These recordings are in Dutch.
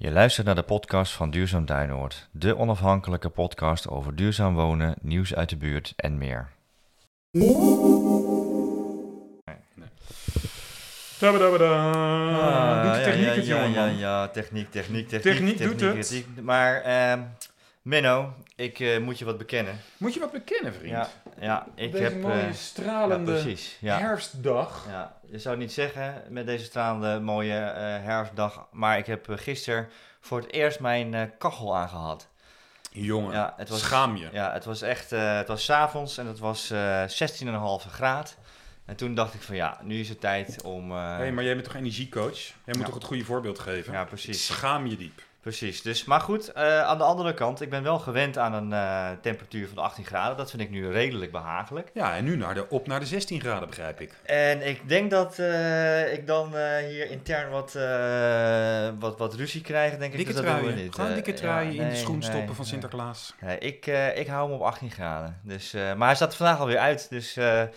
Je luistert naar de podcast van Duurzaam Duinoord, de onafhankelijke podcast over duurzaam wonen, nieuws uit de buurt en meer. Tabadabada. Ah, doet de ja, techniek ja, het, ja, jongen, ja, ja, techniek, techniek, techniek. Techniek doet het. techniek. Maar ehm Menno, ik eh, moet je wat bekennen. Moet je wat bekennen, vriend? Ja, ja ik deze heb... mooie, eh, ja, stralende precies. Ja. herfstdag. Ja, je zou het niet zeggen met deze stralende mooie eh, herfstdag, maar ik heb gisteren voor het eerst mijn kachel aangehad. Jongen, Ja, het was, schaam je. Ja, het was echt, het was 's avonds en het was eh 16,5 graad. En toen dacht ik van ja, nu is het tijd om... Hé, maar jij bent toch energiecoach? Jij moet toch het goede voorbeeld geven? Ja, precies. Schaam je diep. Precies, dus, maar goed, eh, aan de andere kant, ik ben wel gewend aan een eh, temperatuur van 18 graden. Dat vind ik nu redelijk behagelijk. Ja, en nu naar de, op naar de 16 graden, begrijp ik. En ik denk dat eh, ik dan hier intern wat, wat, wat ruzie krijg, denk ik. Dikke dus dat doen we niet. Gewoon dikke ja, truien in de schoen nee, stoppen van. Sinterklaas. Nee, ik, ik hou hem op 18 graden. Dus, maar hij staat vandaag alweer uit, dus Ja.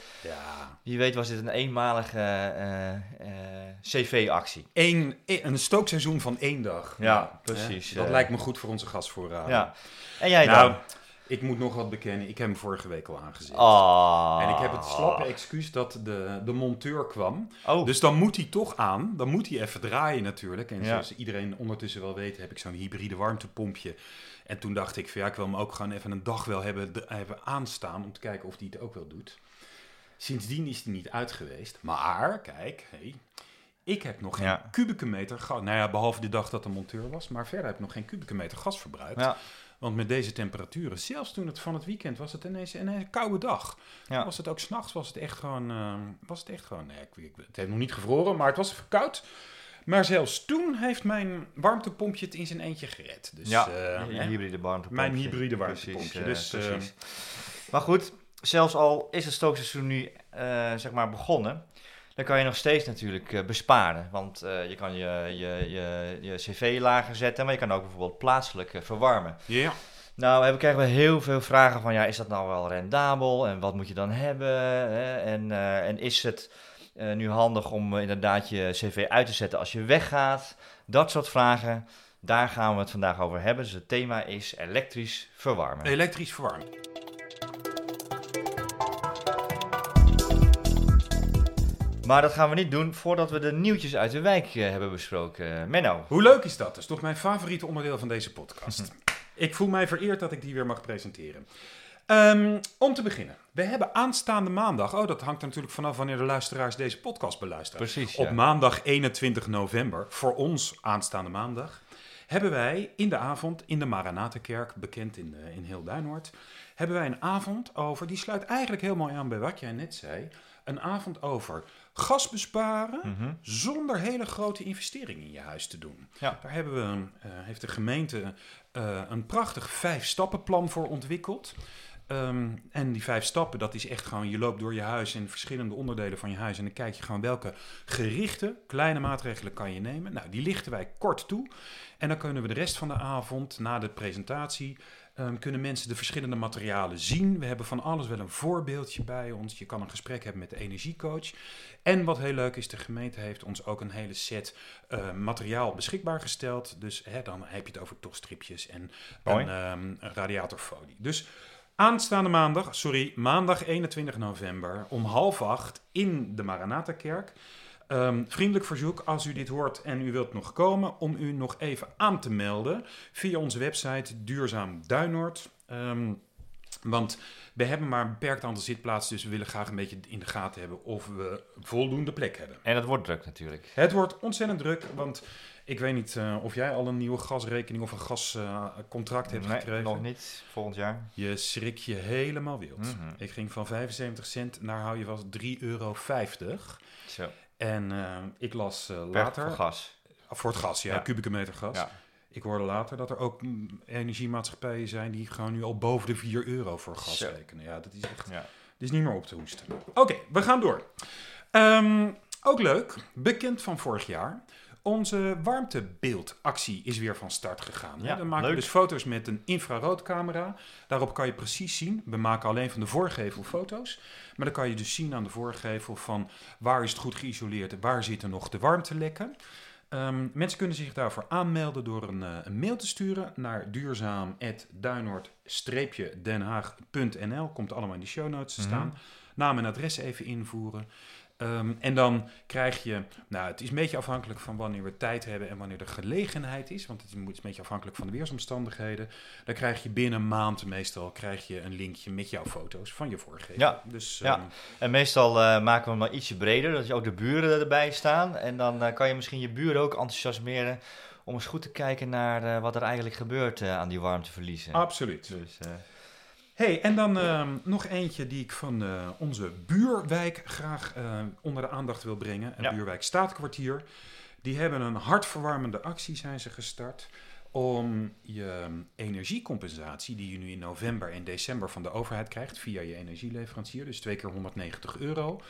wie weet was dit een eenmalige CV-actie. Eén, een stookseizoen van één dag. Ja, precies? Dat lijkt me goed voor onze gasvoorraad. Ja. En jij Nou, dan? ik moet nog wat bekennen. Ik heb hem vorige week al aangezet. Oh. En ik heb het slappe excuus dat de, de monteur kwam. Oh, Dus dan moet hij toch aan. Dan moet hij even draaien natuurlijk. En Ja. zoals iedereen ondertussen wel weet, heb ik zo'n hybride warmtepompje. En toen dacht ik van ja, ik wil hem ook gewoon even een dag wel hebben, hebben aanstaan om te kijken of hij het ook wel doet. Sindsdien is hij niet uit geweest. Maar, kijk, hey, ik heb nog geen Ja. kubieke meter gas. Nou ja, behalve de dag dat de monteur was. Maar verder heb ik nog geen kubieke meter gas verbruikt. ja. Want met deze temperaturen, zelfs toen het van het weekend was het ineens, ineens een koude dag. Ja. Was het ook s'nachts, was het echt gewoon, eh, was het echt gewoon, nee, ik, ik- het heeft nog niet gevroren, maar het was even koud. Maar zelfs toen heeft mijn warmtepompje het in zijn eentje gered. Dus, ja, eh, hybride warmtepompje. Mijn hybride Precies, warmtepompje, eh, dus, eh, precies. maar goed, zelfs al is het stookseizoen nu eh, zeg maar begonnen, dan kan je nog steeds natuurlijk eh, besparen. Want eh, je kan je, je, je, je cv lager zetten, maar je kan ook bijvoorbeeld plaatselijk eh, verwarmen. ja. Nou, we krijgen we heel veel vragen van, ja, is dat nou wel rendabel en wat moet je dan hebben? Hè? En, en is het nu handig om inderdaad je cv uit te zetten als je weggaat? Dat soort vragen, daar gaan we het vandaag over hebben. Dus het thema is elektrisch verwarmen. elektrisch verwarmen. Maar dat gaan we niet doen voordat we de nieuwtjes uit de wijk eh, hebben besproken. Menno. Hoe leuk is dat? Dat is toch mijn favoriete onderdeel van deze podcast. ik voel mij vereerd dat ik die weer mag presenteren. Ehm, om te beginnen, we hebben aanstaande maandag, oh dat hangt er natuurlijk vanaf wanneer de luisteraars deze podcast beluisteren. Precies, Op maandag 21 november, voor ons aanstaande maandag, hebben wij in de avond in de Maranatenkerk, bekend in, eh, in heel Duinoord, hebben wij een avond over, die sluit eigenlijk heel mooi aan bij wat jij net zei, een avond over gas besparen Mhm. zonder hele grote investeringen in je huis te doen. Ja. Daar hebben we, een, eh, heeft de gemeente eh, een prachtig vijf-stappenplan voor ontwikkeld. Ehm, en die vijf stappen, dat is echt gewoon, je loopt door je huis in verschillende onderdelen van je huis en dan kijk je gewoon welke gerichte, kleine maatregelen kan je nemen. Nou, die lichten wij kort toe. En dan kunnen we de rest van de avond, na de presentatie, ehm, kunnen mensen de verschillende materialen zien. We hebben van alles wel een voorbeeldje bij ons. Je kan een gesprek hebben met de energiecoach. En wat heel leuk is, de gemeente heeft ons ook een hele set eh, materiaal beschikbaar gesteld. Dus hè, dan heb je het over tochtstripjes en een, ehm, een radiatorfolie. Dus aanstaande maandag, sorry, maandag 21 november om half acht in de Maranatha-kerk. Ehm, vriendelijk verzoek als u dit hoort en u wilt nog komen, om u nog even aan te melden via onze website Duurzaam Duinoord. Ehm, want we hebben maar een beperkt aantal zitplaatsen, dus we willen graag een beetje in de gaten hebben of we voldoende plek hebben. En dat wordt druk natuurlijk. Het wordt ontzettend druk, want ik weet niet eh, of jij al een nieuwe gasrekening of een gascontract hebt Nee, gekregen. nog niet. Volgend jaar. Je schrik je helemaal wild. Mhm. Ik ging van 75 cent naar hou je vast 3,50 euro. Zo, En eh, ik las eh, later, voor gas. voor het gas, ja, Ja. kubieke meter gas. Ja. Ik hoorde later dat er ook mm, energiemaatschappijen zijn die gewoon nu al boven de 4 euro voor gas Zo. rekenen. Ja, dat is echt Ja. dit is niet meer op te hoesten. Oké, we gaan door. Ehm, ook leuk, bekend van vorig jaar. Onze warmtebeeldactie is weer van start gegaan. Ja, Dan maken leuk. we dus foto's met een infraroodcamera. Daarop kan je precies zien. We maken alleen van de voorgevel foto's. Maar dan kan je dus zien aan de voorgevel van waar is het goed geïsoleerd waar zitten nog de warmtelekken. Ehm, mensen kunnen zich daarvoor aanmelden door een, eh, een mail te sturen naar duurzaam.duinoord-denhaag.nl. Komt allemaal in de show notes te Mhm. staan. Naam en adres even invoeren. Ehm, en dan krijg je, nou het is een beetje afhankelijk van wanneer we tijd hebben en wanneer de gelegenheid is, want het is een beetje afhankelijk van de weersomstandigheden. Dan krijg je binnen een maand meestal krijg je een linkje met jouw foto's van je voorgever. Ja. Dus Ja. ehm, En meestal eh, maken we hem maar ietsje breder, dat je ook de buren erbij staan. En dan eh, kan je misschien je buren ook enthousiasmeren om eens goed te kijken naar eh, wat er eigenlijk gebeurt aan die warmteverliezen. absoluut. Dus, Hey, en dan ehm, nog eentje die ik van eh, onze buurwijk graag eh, onder de aandacht wil brengen. Een Ja. buurwijk Staatkwartier. Die hebben een hartverwarmende actie zijn ze gestart om je energiecompensatie die je nu in november en december van de overheid krijgt via je energieleverancier, dus twee keer 190 euro.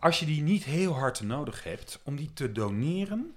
Als je die niet heel hard nodig hebt, om die te doneren.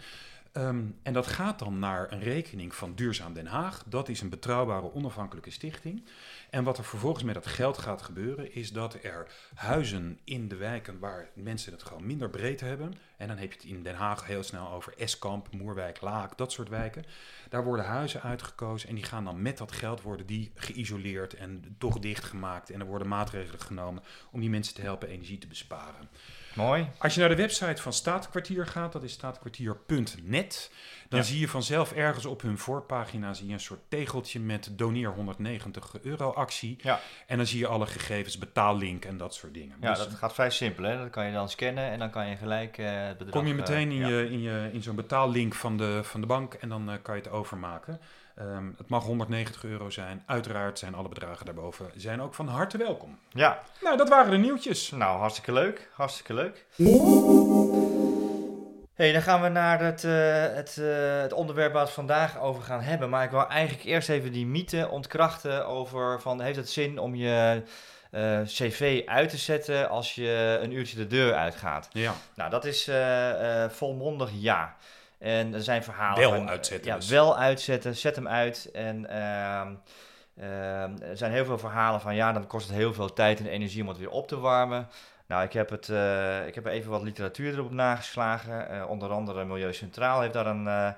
Ehm, en dat gaat dan naar een rekening van Duurzaam Den Haag. Dat is een betrouwbare onafhankelijke stichting. En wat er vervolgens met dat geld gaat gebeuren, is dat er huizen in de wijken waar mensen het gewoon minder breed hebben. En dan heb je het in Den Haag heel snel over Eskamp, Moerwijk, Laak, dat soort wijken. Daar worden huizen uitgekozen en die gaan dan met dat geld worden die geïsoleerd en toch dichtgemaakt. En er worden maatregelen genomen om die mensen te helpen energie te besparen. Mooi. Als je naar de website van Staatkwartier gaat, dat is staatkwartier.net, dan Ja. zie je vanzelf ergens op hun voorpagina zie je een soort tegeltje met doneer 190 euro actie. Ja. En dan zie je alle gegevens, betaallink en dat soort dingen. Ja, Dus dat gaat vrij simpel. Hè? Dat kan je dan scannen en dan kan je gelijk eh, het bedrag... kom je meteen eh, in, ja. je, in, je, in zo'n betaallink van de, van de bank en dan eh, kan je het overmaken. Ehm, het mag 190 euro zijn. Uiteraard zijn alle bedragen daarboven zijn ook van harte welkom. Ja, Nou, dat waren de nieuwtjes. nou hartstikke leuk. Hartstikke leuk. Hey, dan gaan we naar het, eh, het, eh, het onderwerp waar we het vandaag over gaan hebben. Maar ik wil eigenlijk eerst even die mythe ontkrachten over van heeft het zin om je eh, cv uit te zetten als je een uurtje de deur uitgaat? Ja, Nou, dat is volmondig ja. En er zijn verhalen. Wel uitzetten Ja, dus. wel uitzetten. Zet hem uit. En ehm, ehm, er zijn heel veel verhalen van ja, dan kost het heel veel tijd en energie om het weer op te warmen. Nou, ik heb, het, eh, ik heb even wat literatuur erop nageslagen. Eh, onder andere Milieu Centraal heeft daar een, eh,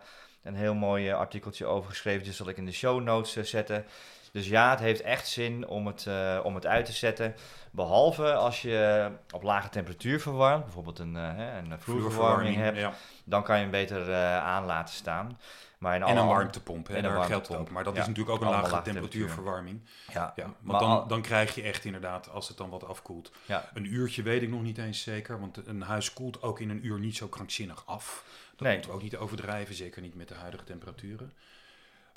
een heel mooi artikeltje over geschreven. Die zal ik in de show notes zetten. Dus ja, het heeft echt zin om het, om het uit te zetten. Behalve als je op lage temperatuur verwarmt, bijvoorbeeld een, een vloerverwarming hebt, ja. dan kan je hem beter aan laten staan. Maar En een warmtepomp, hè, En een daar geldt ook. Maar dat Ja, is natuurlijk ook een lage temperatuurverwarming. Ja, Ja, want dan, al- dan krijg je echt inderdaad, als het dan wat afkoelt. Ja. Een uurtje weet ik nog niet eens zeker, want een huis koelt ook in een uur niet zo krankzinnig af. Dat Nee. moeten we ook niet overdrijven, zeker niet met de huidige temperaturen.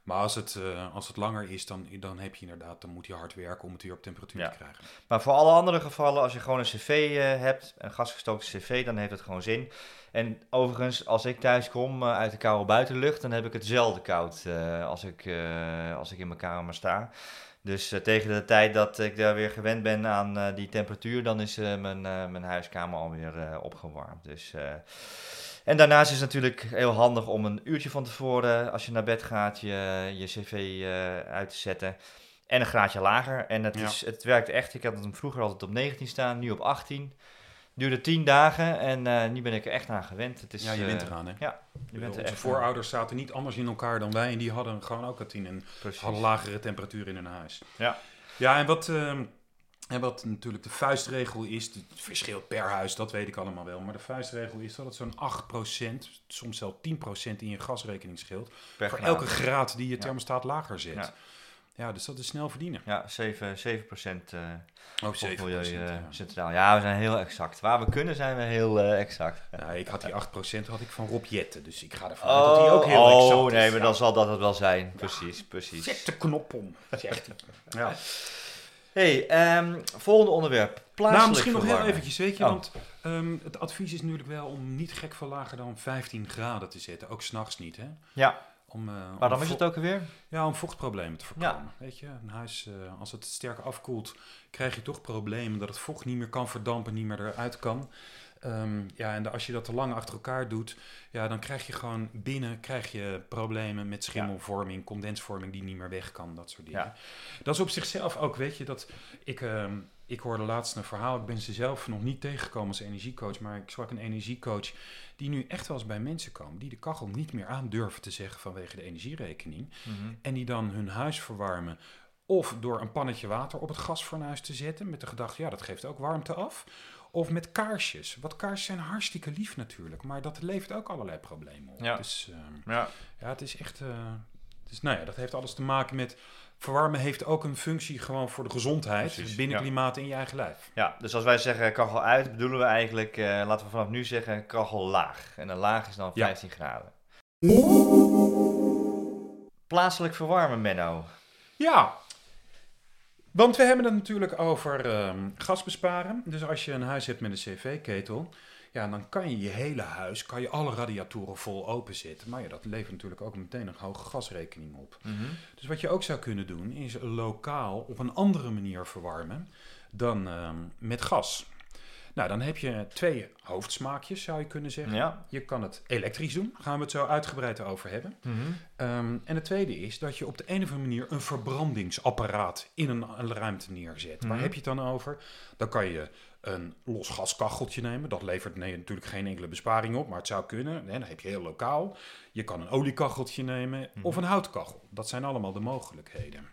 Maar als het, eh, als het langer is, dan, dan heb je inderdaad, dan moet je hard werken om het weer op temperatuur Ja. te krijgen. Maar voor alle andere gevallen, als je gewoon een cv eh, hebt, een gasgestookte cv, dan heeft het gewoon zin. En overigens, als ik thuis kom eh, uit de koude buitenlucht, dan heb ik het zelden koud als, ik, als ik in mijn kamer sta. Dus tegen de tijd dat ik daar weer gewend ben aan die temperatuur, dan is mijn, mijn huiskamer alweer opgewarmd. Dus, en daarnaast is het natuurlijk heel handig om een uurtje van tevoren, als je naar bed gaat, je, je cv eh, uit te zetten. En een graadje lager. En het, Ja. is, het werkt echt. Ik had hem vroeger altijd op 19 staan, nu op 18. Duurde 10 dagen en eh, nu ben ik er echt aan gewend. Het is, ja, je eh, bent eraan, hè? Ja, je bent er echt aan. voorouders zaten niet anders in elkaar dan wij en die hadden gewoon ook het in een Precies. hadden lagere temperatuur in hun huis. Ja. Ja, en wat, ehm, en wat natuurlijk de vuistregel is, het verschilt per huis, dat weet ik allemaal wel. Maar de vuistregel is dat het zo'n 8%, soms zelfs 10% in je gasrekening scheelt. Per voor graad. elke graad die je Ja. thermostaat lager zet. Ja. Ja, dus dat is snel verdienen. Ja, 7, 7 procent eh Ook voor Milieu eh, ja. Centraal. Ja, we zijn heel exact. Waar we kunnen zijn we heel eh, exact. Nou, ik had die 8% had ik van Rob Jetten, dus ik ga ervan uit dat die ook heel oh, exact is. nee, maar dan zal dat het wel zijn. Precies, precies. Zet de knop om, zegt hij. Ja. Hey, ehm, volgende onderwerp. Plaatselijk Nou, misschien nog heel eventjes, weet je, Oh. want ehm, het advies is natuurlijk wel om niet gek veel lager dan 15 graden te zetten. Ook s'nachts niet, hè? Ja, Om, eh, waarom om is het ook alweer? Ja, om vochtproblemen te voorkomen. Ja. Weet je, een huis, eh, als het sterk afkoelt, krijg je toch problemen dat het vocht niet meer kan verdampen, niet meer eruit kan. Ehm, ja, en als je dat te lang achter elkaar doet, ja, dan krijg je gewoon binnen krijg je problemen met schimmelvorming, condensvorming die niet meer weg kan, dat soort dingen. Ja. Dat is op zichzelf ook, weet je, dat ik, ehm, ik hoorde laatst een verhaal, ik ben ze zelf nog niet tegengekomen als energiecoach, maar ik sprak een energiecoach die nu echt wel eens bij mensen komen die de kachel niet meer aan durven te zeggen vanwege de energierekening. Mhm. En die dan hun huis verwarmen. Of door een pannetje water op het gasfornuis te zetten. Met de gedachte, ja, dat geeft ook warmte af. Of met kaarsjes. Want kaarsjes zijn hartstikke lief natuurlijk. Maar dat levert ook allerlei problemen op. Ja. Dus ehm, Ja, ja, het is echt... dus nou ja, dat heeft alles te maken met... Verwarmen heeft ook een functie gewoon voor de gezondheid. Precies, binnenklimaat in je eigen lijf. ja, dus als wij zeggen kachel uit, bedoelen we eigenlijk, eh, laten we vanaf nu zeggen kachel laag. En een laag is dan Ja. 15 graden. Plaatselijk verwarmen, Menno. Ja, want we hebben het natuurlijk over ehm, gas besparen. Dus als je een huis hebt met een cv-ketel, ja, dan kan je je hele huis, kan je alle radiatoren vol openzetten. Maar ja, dat levert natuurlijk ook meteen een hoge gasrekening op. Mhm. Dus wat je ook zou kunnen doen, is lokaal op een andere manier verwarmen dan ehm, met gas. Nou, dan heb je twee hoofdsmaakjes, zou je kunnen zeggen. Ja. Je kan het elektrisch doen, daar gaan we het zo uitgebreid over hebben. Mhm. Ehm, en het tweede is dat je op de een of andere manier een verbrandingsapparaat in een, een ruimte neerzet. Waar Mhm. heb je het dan over? Dan kan je een los gaskacheltje nemen. Dat levert nee, natuurlijk geen enkele besparing op, maar het zou kunnen. Nee, dan heb je heel lokaal. Je kan een oliekacheltje nemen Mhm. of een houtkachel. Dat zijn allemaal de mogelijkheden.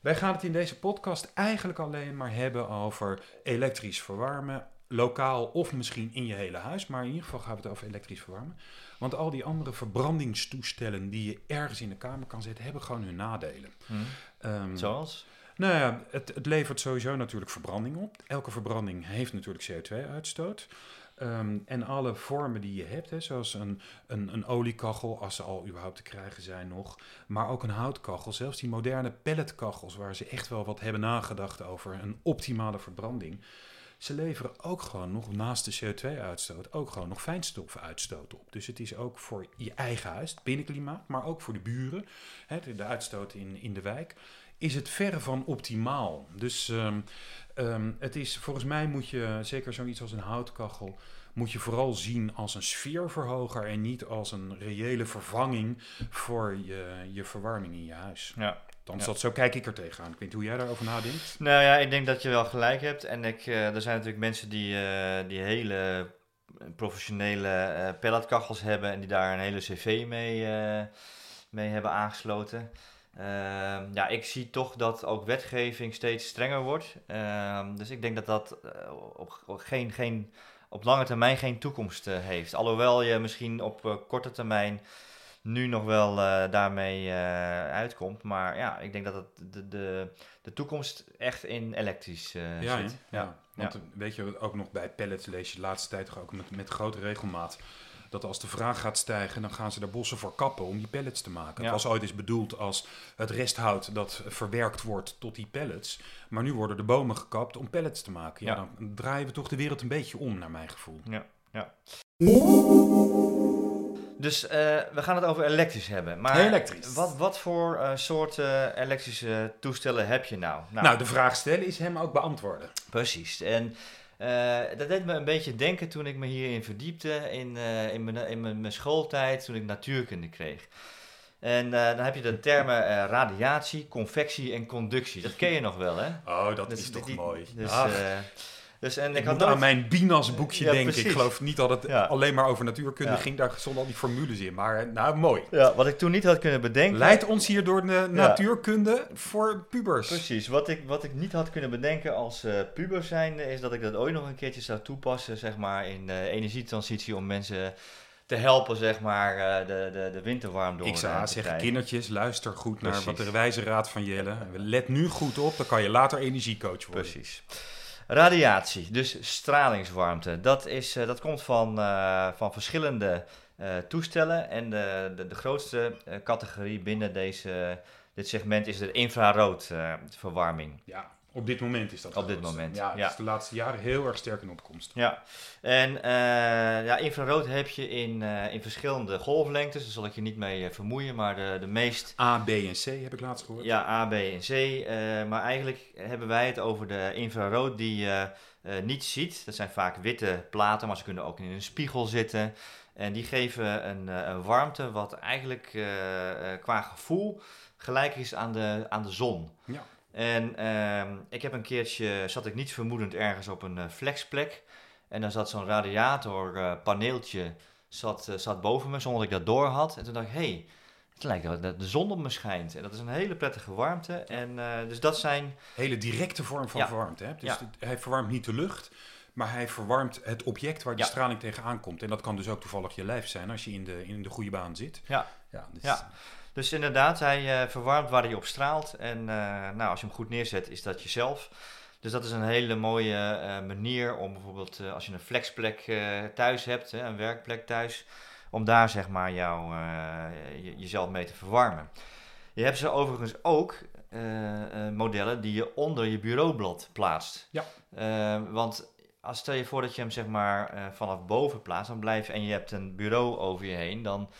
Wij gaan het in deze podcast eigenlijk alleen maar hebben over elektrisch verwarmen. Lokaal of misschien in je hele huis. Maar in ieder geval gaan we het over elektrisch verwarmen. Want al die andere verbrandingstoestellen die je ergens in de kamer kan zetten, hebben gewoon hun nadelen. Mhm. Ehm, Zoals? nou ja, het, het levert sowieso natuurlijk verbranding op. Elke verbranding heeft natuurlijk CO2-uitstoot. Ehm, en alle vormen die je hebt, hè, zoals een, een, een oliekachel, als ze al überhaupt te krijgen zijn nog, maar ook een houtkachel, zelfs die moderne pelletkachels, waar ze echt wel wat hebben nagedacht over een optimale verbranding. Ze leveren ook gewoon nog naast de CO2-uitstoot ook gewoon nog fijnstofuitstoot op. Dus het is ook voor je eigen huis, het binnenklimaat, maar ook voor de buren, hè, de, uitstoot in, in de wijk, is het verre van optimaal. Dus ehm, ehm, het is, volgens mij moet je, zeker zoiets als een houtkachel, moet je vooral zien als een sfeerverhoger en niet als een reële vervanging voor je, je verwarming in je huis. Ja. Dan Ja. dat, zo kijk ik er tegenaan. Ik weet niet hoe jij daarover nadenkt. Nou ja, ik denk dat je wel gelijk hebt. En ik, eh, er zijn natuurlijk mensen die, eh, die hele professionele eh pelletkachels hebben en die daar een hele cv mee, mee hebben aangesloten. Ehm, ja, ik zie toch dat ook wetgeving steeds strenger wordt. Ehm, dus ik denk dat dat eh, op, op geen, geen, op lange termijn geen toekomst eh, heeft. Alhoewel je misschien op eh, korte termijn nu nog wel daarmee uitkomt. Maar ja, ik denk dat het de, de, de toekomst echt in elektrisch ja, zit. hè? ja. Want weet je, ook nog bij pellets lees je de laatste tijd toch ook met, met grote regelmaat. Dat als de vraag gaat stijgen, dan gaan ze daar bossen voor kappen om die pellets te maken. Ja. Het was ooit eens bedoeld als het resthout dat verwerkt wordt tot die pellets. Maar nu worden de bomen gekapt om pellets te maken. Ja, Ja. dan draaien we toch de wereld een beetje om, naar mijn gevoel. Ja, ja. Dus eh, we gaan het over elektrisch hebben. Maar Elektrisch. Wat, wat voor eh, soorten elektrische toestellen heb je nou? Nou, de vraag stellen is hem ook beantwoorden. Precies. En eh, dat deed me een beetje denken toen ik me hierin verdiepte in, eh, in, mijn, in mijn, mijn schooltijd, toen ik natuurkunde kreeg. En eh, dan heb je de termen radiatie, convectie en conductie. Dat ken je nog wel, hè? Oh, dat Dus is toch die- mooi. Dus, eh, dus en ik ik had moet aan mijn Binas boekje Ja, denken. Ik geloof niet dat het Ja. alleen maar over natuurkunde Ja. ging. Daar stonden al die formules in. Maar eh, nou, mooi. Ja, wat ik toen niet had kunnen bedenken. Leidt ons hier door de natuurkunde voor pubers. Precies, wat ik, wat ik niet had kunnen bedenken als eh puber zijnde, is dat ik dat ooit nog een keertje zou toepassen, zeg maar, in de energietransitie om mensen te helpen, zeg maar, eh, de, de, de winterwarm door Ik eh, zou zeggen, krijgen. kindertjes, luister goed naar wat de wijze raad van Jelle. Let nu goed op, dan kan je later energiecoach worden. Precies. Radiatie, dus stralingswarmte, dat, is, eh, dat komt van, eh, van verschillende eh, toestellen. En de, de, grootste categorie binnen deze, dit segment is de infraroodverwarming. Ja, Op dit moment is dat Op dit moment, Ja, is de laatste jaren heel erg sterk in opkomst. Ja, en eh, ja, infrarood heb je in, eh, in verschillende golflengtes. Daar zal ik je niet mee eh, vermoeien, maar de, de meest A, B en C heb ik laatst gehoord. Ja, A, B en C. maar eigenlijk hebben wij het over de infrarood die je niet ziet. Dat zijn vaak witte platen, maar ze kunnen ook in een spiegel zitten. En die geven een, een warmte wat eigenlijk qua gevoel gelijk is aan de, aan de zon. Ja. En ehm, ik heb een keertje, zat ik niet vermoedend ergens op een eh, flexplek. En dan zat zo'n radiatorpaneeltje zat, eh, zat boven me, zonder dat ik dat door had. En toen dacht ik, hé, hey, het lijkt wel dat de zon op me schijnt. En dat is een hele prettige warmte. En eh, dus dat zijn, Hele directe vorm van Ja. warmte. Hè? Dus Ja. het- hij verwarmt niet de lucht, maar hij verwarmt het object waar de Ja. straling tegenaan komt. En dat kan dus ook toevallig je lijf zijn als je in de, in de goede baan zit. ja, Ja, dus Ja. Dus inderdaad, hij eh, verwarmt waar hij op straalt. En eh, nou, als je hem goed neerzet, is dat jezelf. Dus dat is een hele mooie eh, manier om bijvoorbeeld als je een flexplek thuis hebt, hè, een werkplek thuis, om daar zeg maar jou, je- jezelf mee te verwarmen. Je hebt ze overigens ook modellen die je onder je bureaublad plaatst. Ja. Want als stel je voor dat je hem zeg maar vanaf boven plaatst, dan blijft en je hebt een bureau over je heen, dan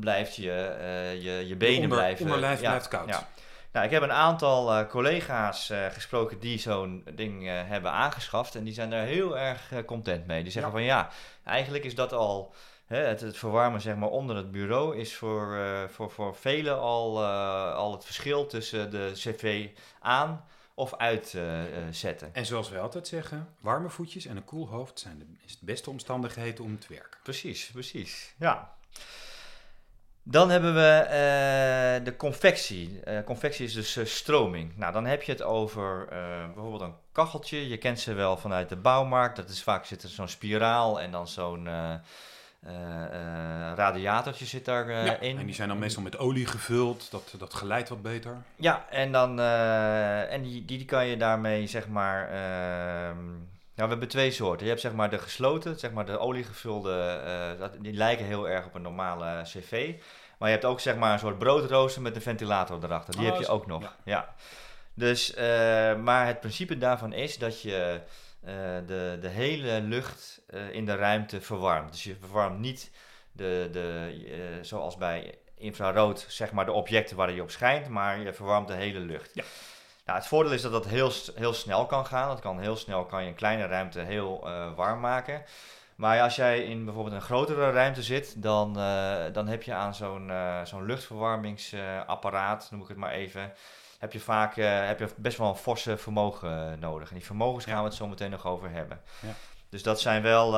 blijft je, eh, je, je benen onder- blijven. onderlijf ja, blijft koud. Ja. Nou, ik heb een aantal eh, collega's eh, gesproken die zo'n ding hebben aangeschaft. En die zijn daar heel erg content mee. Die zeggen Ja. van ja, eigenlijk is dat al. Hè, het, het verwarmen zeg maar onder het bureau is voor, voor, voor velen al, al het verschil tussen de cv aan of uitzetten. En zoals wij altijd zeggen, warme voetjes en een koel hoofd zijn de, is de beste omstandigheden om te werken. Precies, precies. Ja. Dan hebben we eh, de convectie. Eh, convectie is dus eh, stroming. Nou, dan heb je het over bijvoorbeeld een kacheltje. Je kent ze wel vanuit de bouwmarkt. Dat is vaak zit er zo'n spiraal en dan zo'n radiatortje zit daarin. ja, en die zijn dan meestal met olie gevuld, dat, dat geleidt wat beter. Ja, en, dan, en die, die, die kan je daarmee, zeg maar... nou, we hebben twee soorten. Je hebt zeg maar de gesloten, zeg maar de oliegevulde, eh, dat- die lijken heel erg op een normale cv. Maar je hebt ook zeg maar een soort broodrooster met een ventilator erachter. Die Oh, heb je ook nog. ja. Ja. Dus, eh, maar het principe daarvan is dat je eh, de, de hele lucht eh, in de ruimte verwarmt. Dus je verwarmt niet de, de, eh, zoals bij infrarood, zeg maar de objecten waar je op schijnt, maar je verwarmt de hele lucht. Ja. Nou, het voordeel is dat dat heel, heel snel kan gaan. Dat kan heel snel kan je een kleine ruimte heel eh, warm maken. Maar als jij in bijvoorbeeld een grotere ruimte zit, dan, eh, dan heb je aan zo'n eh, zo'n luchtverwarmingsapparaat, noem ik het maar even, heb je vaak heb je best wel een forse vermogen nodig. En die vermogens gaan we het zo meteen nog over hebben. Ja. Dus dat zijn wel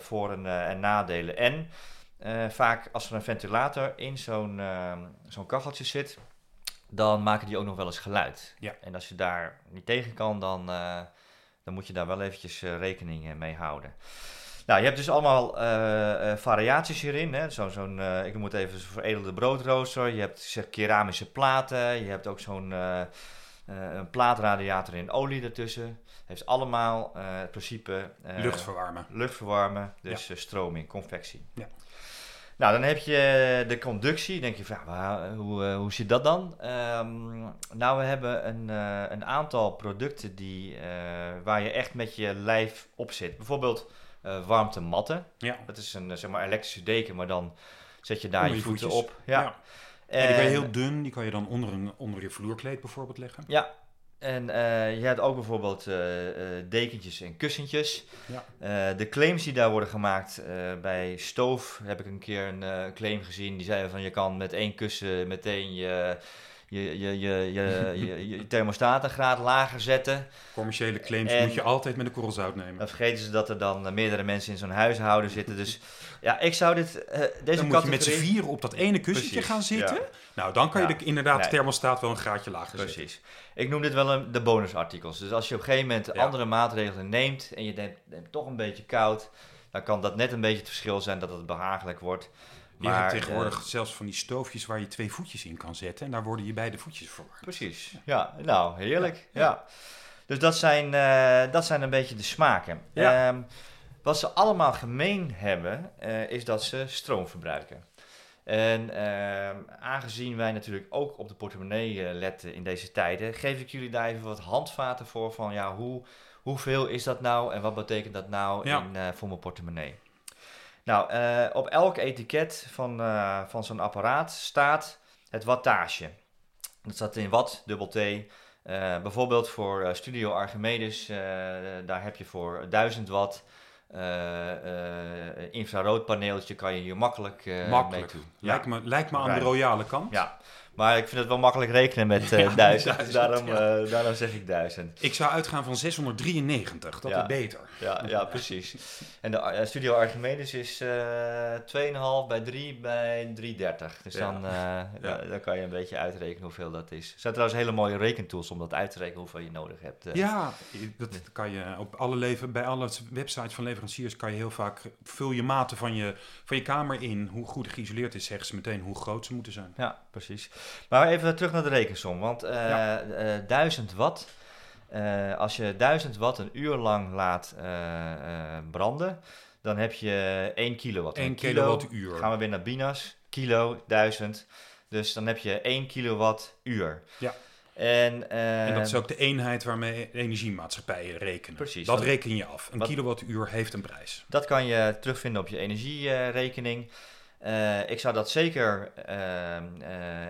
voor- en, en nadelen. En vaak als er een ventilator in zo'n zo'n kacheltje zit, dan maken die ook nog wel eens geluid. Ja. En als je daar niet tegen kan, dan, eh, dan moet je daar wel eventjes eh, rekening eh, mee houden. Nou, je hebt dus allemaal variaties hierin. Hè? Zo, zo'n, ik noem het even veredelde broodrooster. Je hebt zeg, keramische platen. Je hebt ook zo'n plaatradiator in olie ertussen. Heeft allemaal het principe Lucht verwarmen. lucht verwarmen, dus stroming, convectie. Ja. Nou, dan heb je de conductie. Dan denk je, van, ja, hoe, eh, hoe zit dat dan? Ehm, nou, we hebben een, eh, een aantal producten die, eh, waar je echt met je lijf op zit. Bijvoorbeeld eh warmtematten. Ja. Dat is een eh, zeg maar, elektrische deken, maar dan zet je daar je je voeten voetjes. op. Ja. Ja. En die kan je heel dun, die kan je dan onder, een, onder je vloerkleed bijvoorbeeld leggen. Ja, en eh, je hebt ook bijvoorbeeld eh, eh, dekentjes en kussentjes. Ja. De claims die daar worden gemaakt bij Stoof heb ik een keer een claim gezien. Die zeiden van je kan met één kussen meteen je, je, je, je, je, je, je thermostaat een graad lager zetten. Commerciële claims En- moet je altijd met een korrel zout nemen. Dan vergeten ze dat er dan meerdere mensen in zo'n huishouden zitten. Dus ja, ik zou dit, deze dan moet je met z'n vieren op dat ene kussentje Precies, gaan zitten. ja. Nou, dan kan je de, inderdaad de thermostaat wel een graadje lager zetten. Precies. Ik noem dit wel een, de bonusartikels. Dus als je op een gegeven moment Ja. andere maatregelen neemt en je denkt, toch een beetje koud, dan kan dat net een beetje het verschil zijn dat het behagelijk wordt. je hebt Maar, tegenwoordig eh, zelfs van die stoofjes waar je twee voetjes in kan zetten. En daar worden je beide voetjes verwarmd. precies. Ja, nou, heerlijk. Ja. Ja. Dus dat zijn, eh, dat zijn een beetje de smaken. Ehm, wat ze allemaal gemeen hebben, eh, is dat ze stroom verbruiken. En ehm, aangezien wij natuurlijk ook op de portemonnee eh, letten in deze tijden, geef ik jullie daar even wat handvaten voor van ja, hoe, hoeveel is dat nou en wat betekent dat nou Ja. in, eh, voor mijn portemonnee. Nou, eh, op elk etiket van, van zo'n apparaat staat het wattage. Dat staat in watt, dubbel T. Bijvoorbeeld voor Studio Archimedes, daar heb je voor 1000 watt infraroodpaneeltje kan je hier makkelijk, eh Makkelijk. mee doen. Lijkt, me, lijkt me aan de royale kant. Ja, maar ik vind het wel makkelijk rekenen met eh Ja, 1000, dus 1000, daarom, eh, daarom zeg ik 1000. Ik zou uitgaan van 693, dat is beter. Ja, ja, precies. En de eh, Studio Archimedes is eh 2,5 bij 3 bij 3,30. Dus dan, eh, dan kan je een beetje uitrekenen hoeveel dat is. Er zijn trouwens hele mooie rekentools om dat uit te rekenen hoeveel je nodig hebt. eh. Ja, dat kan je op alle leven, bij alle websites van leveranciers kan je heel vaak, vul je maten van je, van je kamer in, hoe goed geïsoleerd is, zeggen ze meteen hoe groot ze moeten zijn. Ja, precies. Maar even terug naar de rekensom. Want eh Ja. eh, 1000 watt, eh, als je 1000 watt een uur lang laat eh, eh, branden, dan heb je 1 kilowatt. 1 Een kilo, kilowattuur. Gaan we weer naar Binas, kilo, 1000. Dus dan heb je 1 kilowattuur. Ja. En, eh, En dat is ook de eenheid waarmee energiemaatschappijen rekenen. Precies. Dat Dat- reken je af. Een wat- kilowattuur heeft een prijs. Dat kan je terugvinden op je energierekening. Eh, ik zou dat zeker eh, eh,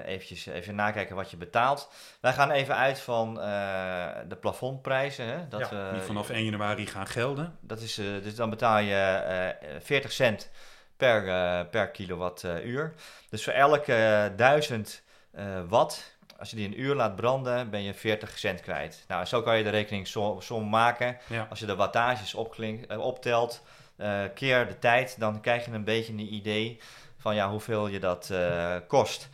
eventjes even nakijken wat je betaalt. Wij gaan even uit van eh, de plafondprijzen. Hè? Dat, ja, die vanaf 1 januari gaan gelden. dat is, dus dan betaal je eh 40 cent per, per kilowattuur. dus voor elke eh, 1000 eh, watt, als je die een uur laat branden, ben je 40 cent kwijt. Nou, zo kan je de rekening som, som maken. Ja. Als je de wattages opklink, optelt, keer de tijd, dan krijg je een beetje een idee van ja, hoeveel je dat eh, kost.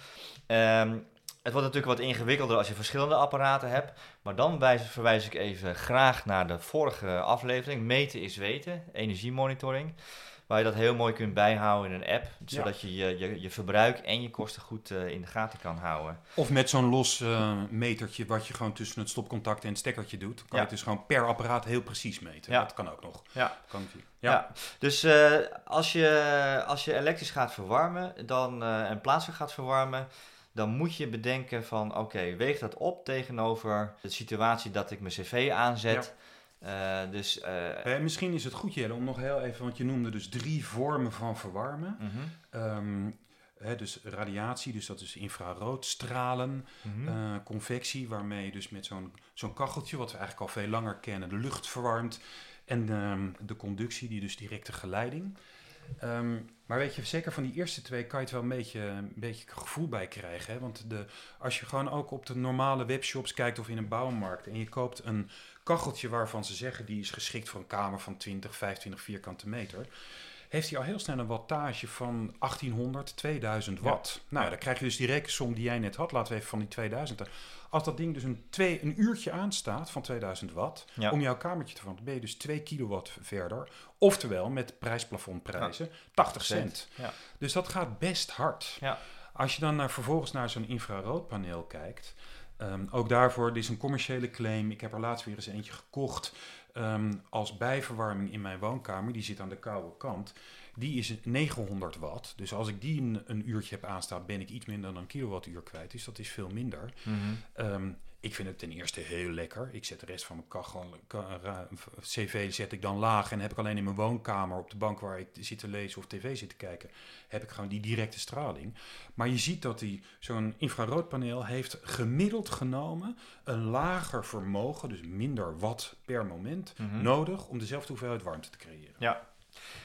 Ehm, het wordt natuurlijk wat ingewikkelder als je verschillende apparaten hebt. Maar dan wijs, verwijs ik even graag naar de vorige aflevering. Meten is weten, energiemonitoring. Waar je dat heel mooi kunt bijhouden in een app. Zodat je je, je je verbruik en je kosten goed eh, in de gaten kan houden. Of met zo'n los eh, metertje wat je gewoon tussen het stopcontact en het stekkertje doet. Kan Ja. je het dus gewoon per apparaat heel precies meten. Ja. Dat kan ook nog. Ja. Kan natuurlijk. Ja. Ja. Dus eh, als, je, als je elektrisch gaat verwarmen dan, en plaatselijk gaat verwarmen, dan moet je bedenken van oké, weeg dat op tegenover de situatie dat ik mijn cv aanzet. Eh, dus eh, Eh, misschien is het goed, Jelle, om nog heel even, want je noemde dus drie vormen van verwarmen. mhm, Ehm, hè, dus radiatie, dus dat is infrarood, stralen, mhm. convectie, waarmee je dus met zo'n zo'n kacheltje, wat we eigenlijk al veel langer kennen, de lucht verwarmt. En ehm, de conductie, die dus directe geleiding. Ehm, maar weet je, zeker van die eerste twee kan je het wel een beetje, een beetje gevoel bij krijgen. Hè? Want de, als je gewoon ook op de normale webshops kijkt of in een bouwmarkt en je koopt een kacheltje waarvan ze zeggen die is geschikt voor een kamer van 20, 25 vierkante meter, heeft hij al heel snel een wattage van 1800, 2000 watt. Nou, ja, dan krijg je dus die rekensom die jij net had. Laten we even van die 2000. Als dat ding dus een, twee, een uurtje aanstaat van 2000 watt, Ja. om jouw kamertje te verwarmen, ben je dus 2 kilowatt verder. Oftewel met prijsplafondprijzen 80 cent. Ja. Dus dat gaat best hard. Ja. Als je dan naar, vervolgens naar zo'n infraroodpaneel kijkt, ehm, ook daarvoor, dit is een commerciële claim. Ik heb er laatst weer eens eentje gekocht ehm, als bijverwarming in mijn woonkamer. Die zit aan de koude kant. Die is 900 watt. Dus als ik die een, een uurtje heb aanstaan, ben ik iets minder dan een kilowattuur kwijt. Dus dat is veel minder. Ehm, ik vind het ten eerste heel lekker. Ik zet de rest van mijn kachel, cv zet ik dan laag en heb ik alleen in mijn woonkamer op de bank waar ik zit te lezen of tv zit te kijken, heb ik gewoon die directe straling. Maar je ziet dat die zo'n infraroodpaneel heeft gemiddeld genomen een lager vermogen, dus minder watt per moment, Mhm. nodig om dezelfde hoeveelheid warmte te creëren. Ja.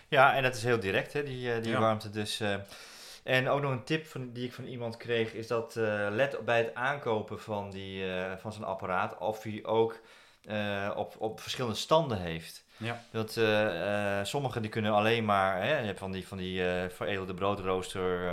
ja, en dat is heel direct, hè, die, eh, die Ja. warmte. Dus, eh, en ook nog een tip van, die ik van iemand kreeg, is dat eh, let bij het aankopen van, die, eh, van zo'n apparaat of hij ook eh, op, op verschillende standen heeft. Ja. Dat, sommigen die kunnen alleen maar, hè, je hebt van die, van die veredelde broodrooster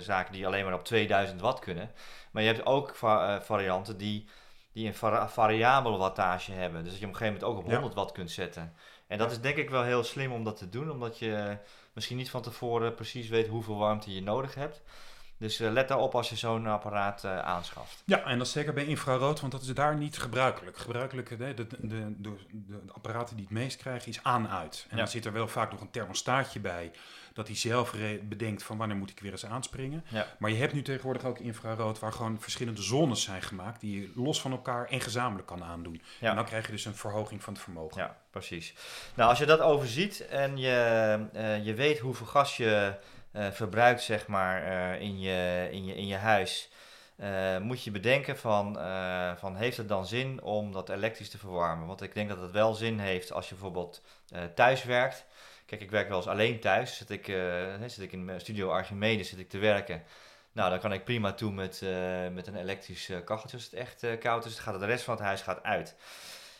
zaken die alleen maar op 2000 watt kunnen. Maar je hebt ook va- varianten die, die een vari- variabele wattage hebben. Dus dat je op een gegeven moment ook op Ja. 100 watt kunt zetten. En dat is denk ik wel heel slim om dat te doen, omdat je misschien niet van tevoren precies weet hoeveel warmte je nodig hebt. Dus uh, let daarop als je zo'n apparaat uh, aanschaft. Ja, en dat zeker bij infrarood, want dat is daar niet gebruikelijk. Gebruikelijk, de, de, de, de, apparaten die het meest krijgen, is aan-uit. En ja. dan zit er wel vaak nog een thermostaatje bij, dat hij zelf bedenkt van wanneer moet ik weer eens aanspringen. Ja. Maar je hebt nu tegenwoordig ook infrarood, waar gewoon verschillende zones zijn gemaakt, die je los van elkaar en gezamenlijk kan aandoen. Ja. En dan krijg je dus een verhoging van het vermogen. Ja, precies. Nou, als je dat overziet en je, uh, je weet hoeveel gas je verbruikt, zeg maar, uh, in, je, in, je, in je huis, uh, moet je bedenken van, van heeft het dan zin om dat elektrisch te verwarmen? Want ik denk dat het wel zin heeft als je bijvoorbeeld thuis werkt. Kijk, ik werk wel eens alleen thuis. Zit ik, zit ik in studio Archimedes zit ik te werken. Nou, dan kan ik prima toe met, met een elektrisch kacheltje als het echt koud is. Dan gaat de rest van het huis gaat uit.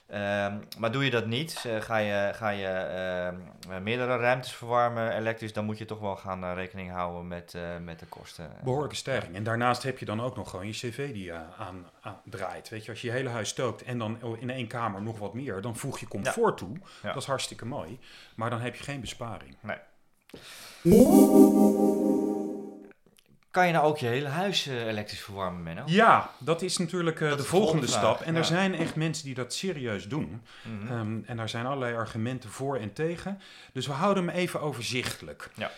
Um, maar doe je dat niet, uh, ga je, ga je uh, meerdere ruimtes verwarmen elektrisch, dan moet je toch wel gaan uh, rekening houden met, met de kosten. Behoorlijke stijging. En daarnaast heb je dan ook nog gewoon je cv die aan, aan, draait. Weet je, als je je hele huis stookt en dan in één kamer nog wat meer, dan voeg je comfort ja. toe. Ja. Dat is hartstikke mooi. Maar dan heb je geen besparing. Nee. Kan je nou ook je hele huis uh, elektrisch verwarmen, Menno? Ja, dat is natuurlijk uh, Dat de is volgende de stap. En er zijn echt mensen die dat serieus doen. Mhm. Um, en daar zijn allerlei argumenten voor en tegen. Dus we houden hem even overzichtelijk. Ja.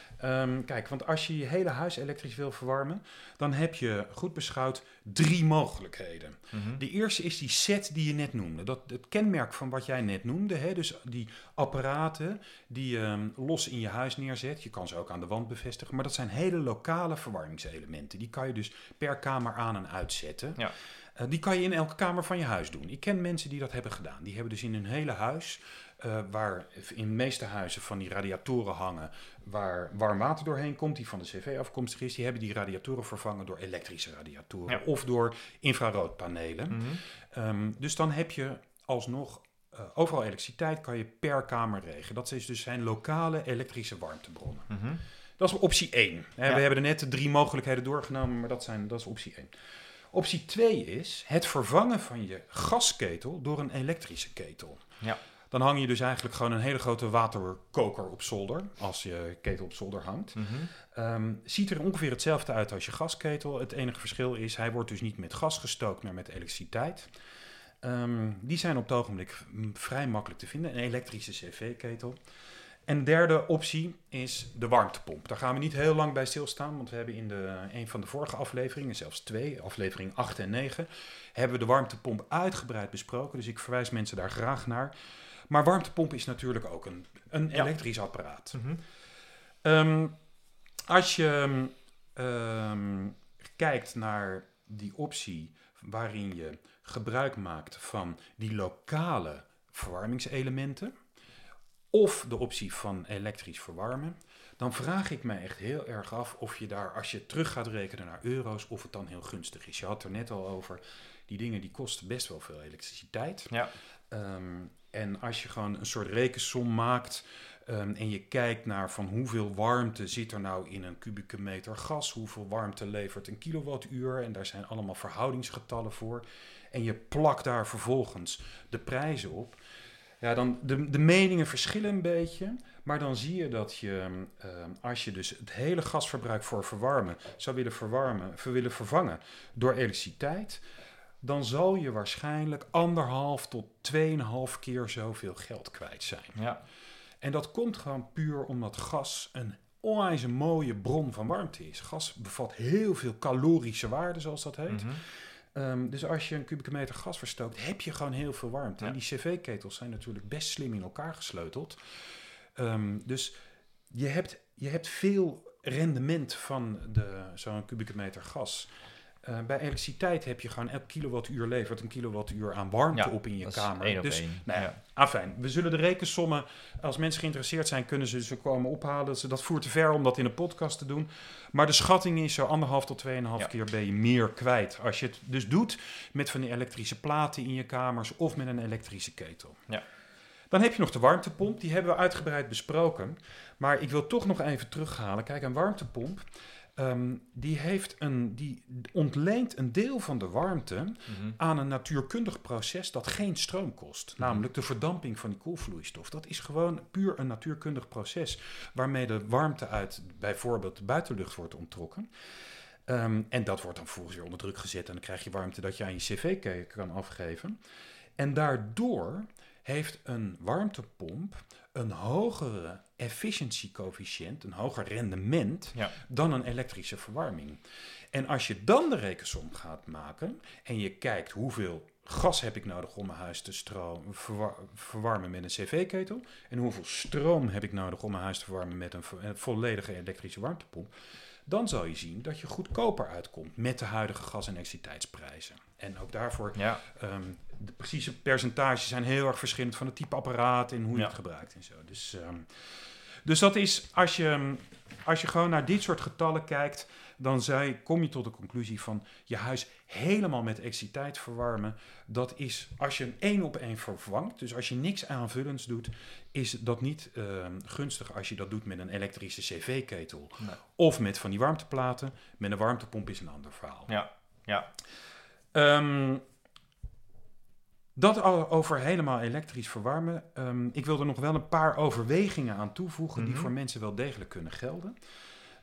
Um, kijk, want als je je hele huis elektrisch wil verwarmen, dan heb je goed beschouwd drie mogelijkheden. Mhm. De eerste is die set die je net noemde. Dat, het kenmerk van wat jij net noemde. Hè? Dus die apparaten die je um, los in je huis neerzet. Je kan ze ook aan de wand bevestigen. Maar dat zijn hele lokale verwarmingselementen. Die kan je dus per kamer aan en uitzetten. Ja. Uh, die kan je in elke kamer van je huis doen. Ik ken mensen die dat hebben gedaan. Die hebben dus in hun hele huis, uh, waar in de meeste huizen van die radiatoren hangen, waar warm water doorheen komt, die van de cv afkomstig is, die hebben die radiatoren vervangen door elektrische radiatoren Ja. of door infraroodpanelen. Um, dus dan heb je alsnog uh, overal elektriciteit, kan je per kamer regelen. Dat is dus zijn lokale elektrische warmtebronnen. Mhm. Dat is optie 1. Hè, Ja. We hebben er net de drie mogelijkheden doorgenomen, maar dat, zijn, dat is optie 1. Optie 2 is het vervangen van je gasketel door een elektrische ketel. Ja. Dan hang je dus eigenlijk gewoon een hele grote waterkoker op zolder, als je ketel op zolder hangt. Mhm. Um, ziet er ongeveer hetzelfde uit als je gasketel. Het enige verschil is, hij wordt dus niet met gas gestookt, maar met elektriciteit. Um, die zijn op het ogenblik mm, vrij makkelijk te vinden. Een elektrische cv-ketel. En derde optie is de warmtepomp. Daar gaan we niet heel lang bij stilstaan, want we hebben in de, een van de vorige afleveringen, zelfs twee, aflevering 8 en 9, hebben we de warmtepomp uitgebreid besproken. Dus ik verwijs mensen daar graag naar. Maar warmtepomp is natuurlijk ook een, een Ja. elektrisch apparaat. Mhm. Um, als je um, kijkt naar die optie waarin je gebruik maakt van die lokale verwarmingselementen, of de optie van elektrisch verwarmen, dan vraag ik mij echt heel erg af of je daar, als je terug gaat rekenen naar euro's, of het dan heel gunstig is. Je had er net al over, die dingen die kosten best wel veel elektriciteit. Ja. Um, en als je gewoon een soort rekensom maakt um, en je kijkt naar van hoeveel warmte zit er nou in een kubieke meter gas, hoeveel warmte levert een kilowattuur, en daar zijn allemaal verhoudingsgetallen voor, en je plakt daar vervolgens de prijzen op, ja, dan de, de meningen verschillen een beetje, maar dan zie je dat je, um, als je dus het hele gasverbruik voor verwarmen zou willen, verwarmen, willen vervangen door elektriciteit, dan zal je waarschijnlijk anderhalf tot tweeënhalf keer zoveel geld kwijt zijn. Ja. En dat komt gewoon puur omdat gas een onwijs een mooie bron van warmte is. Gas bevat heel veel calorische waarden, zoals dat heet. Mhm. Um, dus als je een kubieke meter gas verstookt, heb je gewoon heel veel warmte. Ja. En die cv-ketels zijn natuurlijk best slim in elkaar gesleuteld. Um, dus je hebt, je hebt veel rendement van de, zo'n kubieke meter gas. Uh, bij elektriciteit heb je gewoon elk kilowattuur levert een kilowattuur aan warmte Ja, op in je kamer. dus, nou ja, afijn. We zullen de rekensommen, als mensen geïnteresseerd zijn, kunnen ze ze komen ophalen. Ze, dat voert te ver om dat in een podcast te doen. Maar de schatting is zo anderhalf tot tweeënhalf Ja. keer ben je meer kwijt. Als je het dus doet met van die elektrische platen in je kamers of met een elektrische ketel. Ja. Dan heb je nog de warmtepomp. Die hebben we uitgebreid besproken. Maar ik wil toch nog even terughalen. Kijk, een warmtepomp. Um, die, heeft een, die ontleent een deel van de warmte Mhm. aan een natuurkundig proces dat geen stroom kost. Mhm. Namelijk de verdamping van die koelvloeistof. Dat is gewoon puur een natuurkundig proces waarmee de warmte uit bijvoorbeeld de buitenlucht wordt onttrokken. Ehm, en dat wordt dan vervolgens weer onder druk gezet en dan krijg je warmte dat je aan je cv kan afgeven. En daardoor heeft een warmtepomp een hogere efficiency coëfficiënt, een hoger rendement Ja. dan een elektrische verwarming. En als je dan de rekensom gaat maken en je kijkt hoeveel gas heb ik nodig om mijn huis te stroom, verwar- verwarmen met een cv-ketel en hoeveel stroom heb ik nodig om mijn huis te verwarmen met een vo- een volledige elektrische warmtepomp, dan zal je zien dat je goedkoper uitkomt met de huidige gas- en elektriciteitsprijzen. En ook daarvoor Ja, Ehm, de precieze percentages zijn heel erg verschillend van het type apparaat en hoe je Ja. het gebruikt en zo. Dus, ehm, dus dat is, als je, als je gewoon naar dit soort getallen kijkt, dan zij, kom je tot de conclusie van je huis helemaal met elektriciteit verwarmen. Dat is, als je een één op één vervangt, dus als je niks aanvullends doet, is dat niet ehm, gunstig als je dat doet met een elektrische cv-ketel. Nee. Of met van die warmteplaten. Met een warmtepomp is een ander verhaal. ja, ja. Ehm, dat al over helemaal elektrisch verwarmen. Ehm, ik wil er nog wel een paar overwegingen aan toevoegen die Mhm. voor mensen wel degelijk kunnen gelden.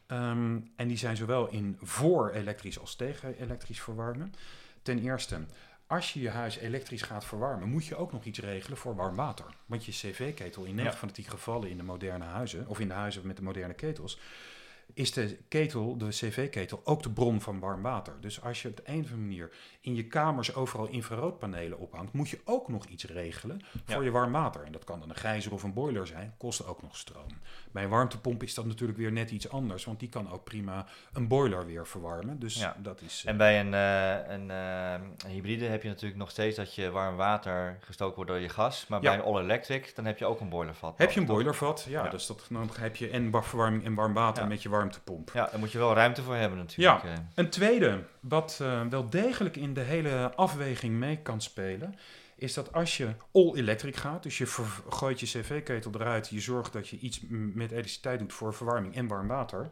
Ehm, en die zijn zowel in voor elektrisch als tegen elektrisch verwarmen. Ten eerste, als je je huis elektrisch gaat verwarmen, moet je ook nog iets regelen voor warm water. Want je cv-ketel, in 9 Ja. van de 10 gevallen in de moderne huizen, of in de huizen met de moderne ketels, is de ketel, de cv-ketel, ook de bron van warm water. Dus als je op de een of andere manier in je kamers overal infraroodpanelen ophangt, moet je ook nog iets regelen voor Ja. je warm water. En dat kan dan een gijzer of een boiler zijn, kost ook nog stroom. Bij een warmtepomp is dat natuurlijk weer net iets anders, want die kan ook prima een boiler weer verwarmen. Dus Ja. dat is... eh, En bij een, eh, een, eh, een hybride heb je natuurlijk nog steeds dat je warm water gestoken wordt door je gas. Maar Ja. bij een all-electric, dan heb je ook een boilervat. heb je een boilervat? Ja, dus dat, dan heb je en wa- verwarming en warm water met je warmtepomp. Ja, daar moet je wel ruimte voor hebben natuurlijk. Ja. eh. Een tweede, wat eh, wel degelijk in de hele afweging mee kan spelen, is dat als je all-electric gaat, dus je gooit je cv-ketel eruit, je zorgt dat je iets met elektriciteit doet voor verwarming en warm water,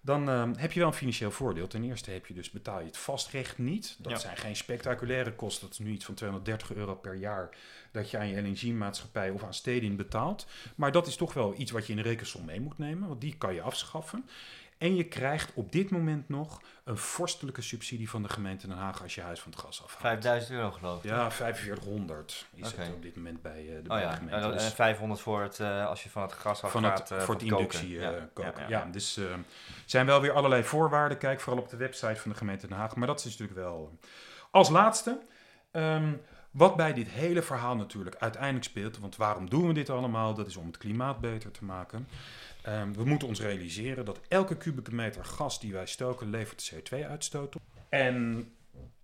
dan eh, heb je wel een financieel voordeel. Ten eerste heb je dus, betaal je het vastrecht niet. Dat Ja. zijn geen spectaculaire kosten. Dat is nu iets van 230 euro per jaar dat je aan je energiemaatschappij of aan stedin betaalt. Maar dat is toch wel iets wat je in de rekensom mee moet nemen, want die kan je afschaffen. En je krijgt op dit moment nog een vorstelijke subsidie van de gemeente Den Haag als je huis van het gas afhaalt. 5000 euro geloof ik. Ja, 4500 is Oké. het op dit moment bij eh, de Oh ja, gemeente. en, dan- Dus en 500 voor het, eh, als je van het gas af van gaat. het, eh, voor het koken. inductie eh, Ja, koken. ja, dus er zijn wel weer allerlei voorwaarden. Kijk vooral op de website van de gemeente Den Haag. Maar dat is natuurlijk wel... Als laatste, ehm, wat bij dit hele verhaal natuurlijk uiteindelijk speelt... want waarom doen we dit allemaal? Dat is om het klimaat beter te maken. Ehm, we moeten ons realiseren dat elke kubieke meter gas die wij stoken... levert CO2-uitstoot op. En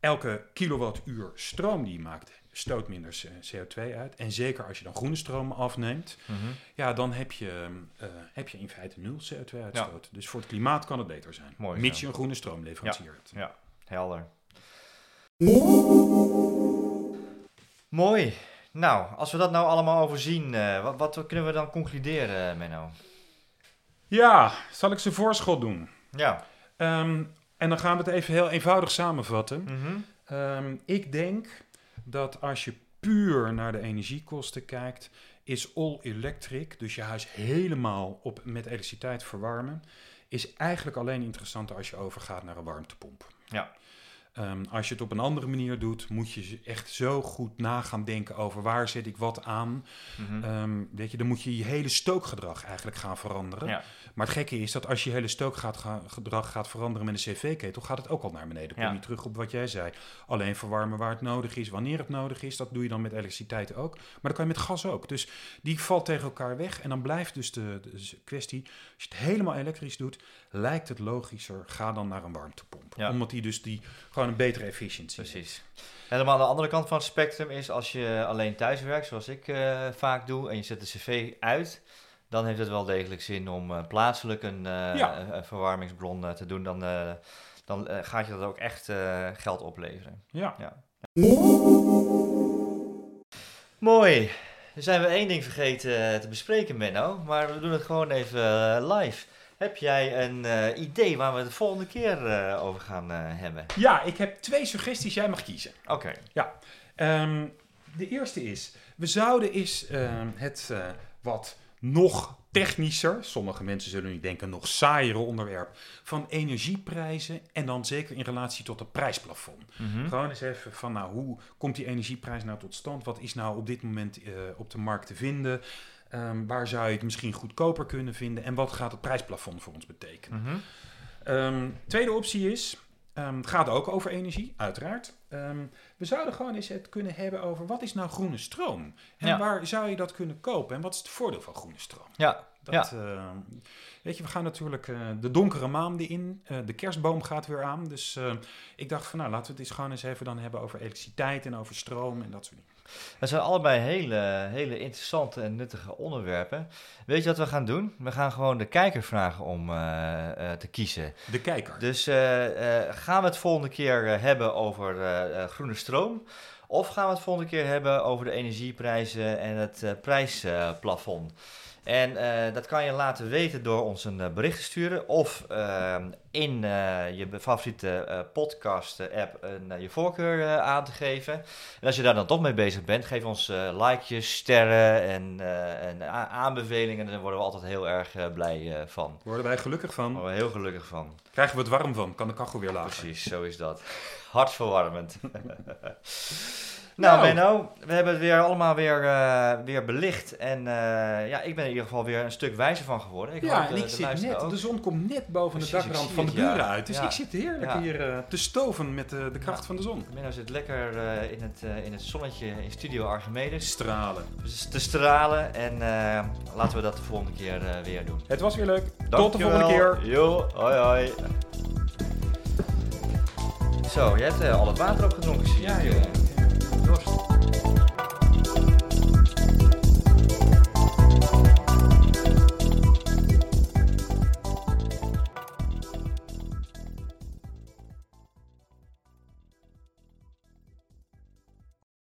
elke kilowattuur stroom die je maakt... stoot minder CO2 uit. En zeker als je dan groene stroom afneemt... Mhm. Ja, dan heb je, eh, heb je in feite nul CO2-uitstoot. Dus voor het klimaat kan het beter zijn. Mooi mits je een groene stroomleverancier hebt. Ja, helder. Mooi. Nou, als we dat nou allemaal overzien, eh wat, wat kunnen we dan concluderen, Menno? Ja, zal ik ze voorschot doen? Ja. Ehm, en dan gaan we het even heel eenvoudig samenvatten. Mhm. Ehm, ik denk dat als je puur naar de energiekosten kijkt, is all electric, dus je huis helemaal op, met elektriciteit verwarmen, is eigenlijk alleen interessant als je overgaat naar een warmtepomp. Ja. Ehm, als je het op een andere manier doet, moet je echt zo goed na gaan denken over waar zet ik wat aan. Mhm. Ehm, weet je, dan moet je je hele stookgedrag eigenlijk gaan veranderen. ja. Maar het gekke is dat als je hele stookgedrag gaat veranderen met een cv-ketel, gaat het ook al naar beneden. Kom Ja. je terug op wat jij zei. Alleen verwarmen waar het nodig is, wanneer het nodig is, dat doe je dan met elektriciteit ook. Maar dat kan je met gas ook. Dus die valt tegen elkaar weg. En dan blijft dus de, de kwestie, als je het helemaal elektrisch doet, lijkt het logischer, ga dan naar een warmtepomp. Ja. Omdat die dus die gewoon een betere efficiëntie. Precies. Helemaal aan de andere kant van het spectrum is als je alleen thuis werkt, zoals ik eh, vaak doe, en je zet de cv uit, dan heeft het wel degelijk zin om eh, plaatselijk een, eh, Ja. een- een verwarmingsbron te doen. Dan, dan gaat je dat ook echt geld opleveren. Ja. Ja. Mooi. Dan zijn we één ding vergeten te bespreken, Menno, maar we doen het gewoon even live. Heb jij een eh, idee waar we het de volgende keer eh, over gaan eh, hebben? ja, ik heb twee suggesties. Jij mag kiezen. Oké. Ehm, de eerste is, we zouden eens ehm, het wat nog technischer, sommige mensen zullen nu denken nog saaiere onderwerp, van energieprijzen en dan zeker in relatie tot het prijsplafond. Mhm. Gewoon eens even van, nou, hoe komt die energieprijs nou tot stand? Wat is nou op dit moment op de markt te vinden? Ehm, waar zou je het misschien goedkoper kunnen vinden? En wat gaat het prijsplafond voor ons betekenen? Mhm. Ehm, tweede optie is, ehm, het gaat ook over energie, uiteraard. We zouden gewoon eens het kunnen hebben over wat is nou groene stroom? En Ja. waar zou je dat kunnen kopen? En wat is het voordeel van groene stroom? Ja, Dat, weet je, we gaan natuurlijk eh, de donkere maanden in. Eh, de kerstboom gaat weer aan. Dus eh, ik dacht van, nou, laten we het eens gewoon eens even dan hebben over elektriciteit en over stroom en dat soort dingen. Dat zijn allebei hele, hele interessante en nuttige onderwerpen. Weet je wat we gaan doen? We gaan gewoon de kijker vragen om eh, eh, te kiezen. De kijker. Dus eh, gaan we het volgende keer hebben over groene stroom? Of gaan we het volgende keer hebben over de energieprijzen en het prijsplafond? En eh, dat kan je laten weten door ons een eh, bericht te sturen of ehm, in eh, je favoriete podcast-app je voorkeur aan te geven. En als je daar dan toch mee bezig bent, geef ons likejes, sterren en, aanbevelingen. Daar worden we altijd heel erg blij van. Worden wij gelukkig Daar van? worden we heel gelukkig van. Krijgen we het warm van? Kan de kachel weer lager? Precies, zo is dat. Hartverwarmend. nou, Nou. Benno, we hebben het weer allemaal weer, eh, weer belicht. En eh, ja, ik ben in ieder geval weer een stuk wijzer van geworden. Ik ja, en ik zit net, ook. de zon komt net boven Precies, de dakrand van de ja. buren uit. Dus Ja. ik zit heerlijk Ja. hier eh, te stoven met de, de kracht van de zon. Benno zit lekker in, het, in het zonnetje in Studio Archimedes Stralen. Dus te stralen. En laten we dat de volgende keer weer doen. Het was weer leuk. Tot de volgende keer. Jo, hoi hoi. Zo, jij hebt al het water opgedronken. Ja, joh. nós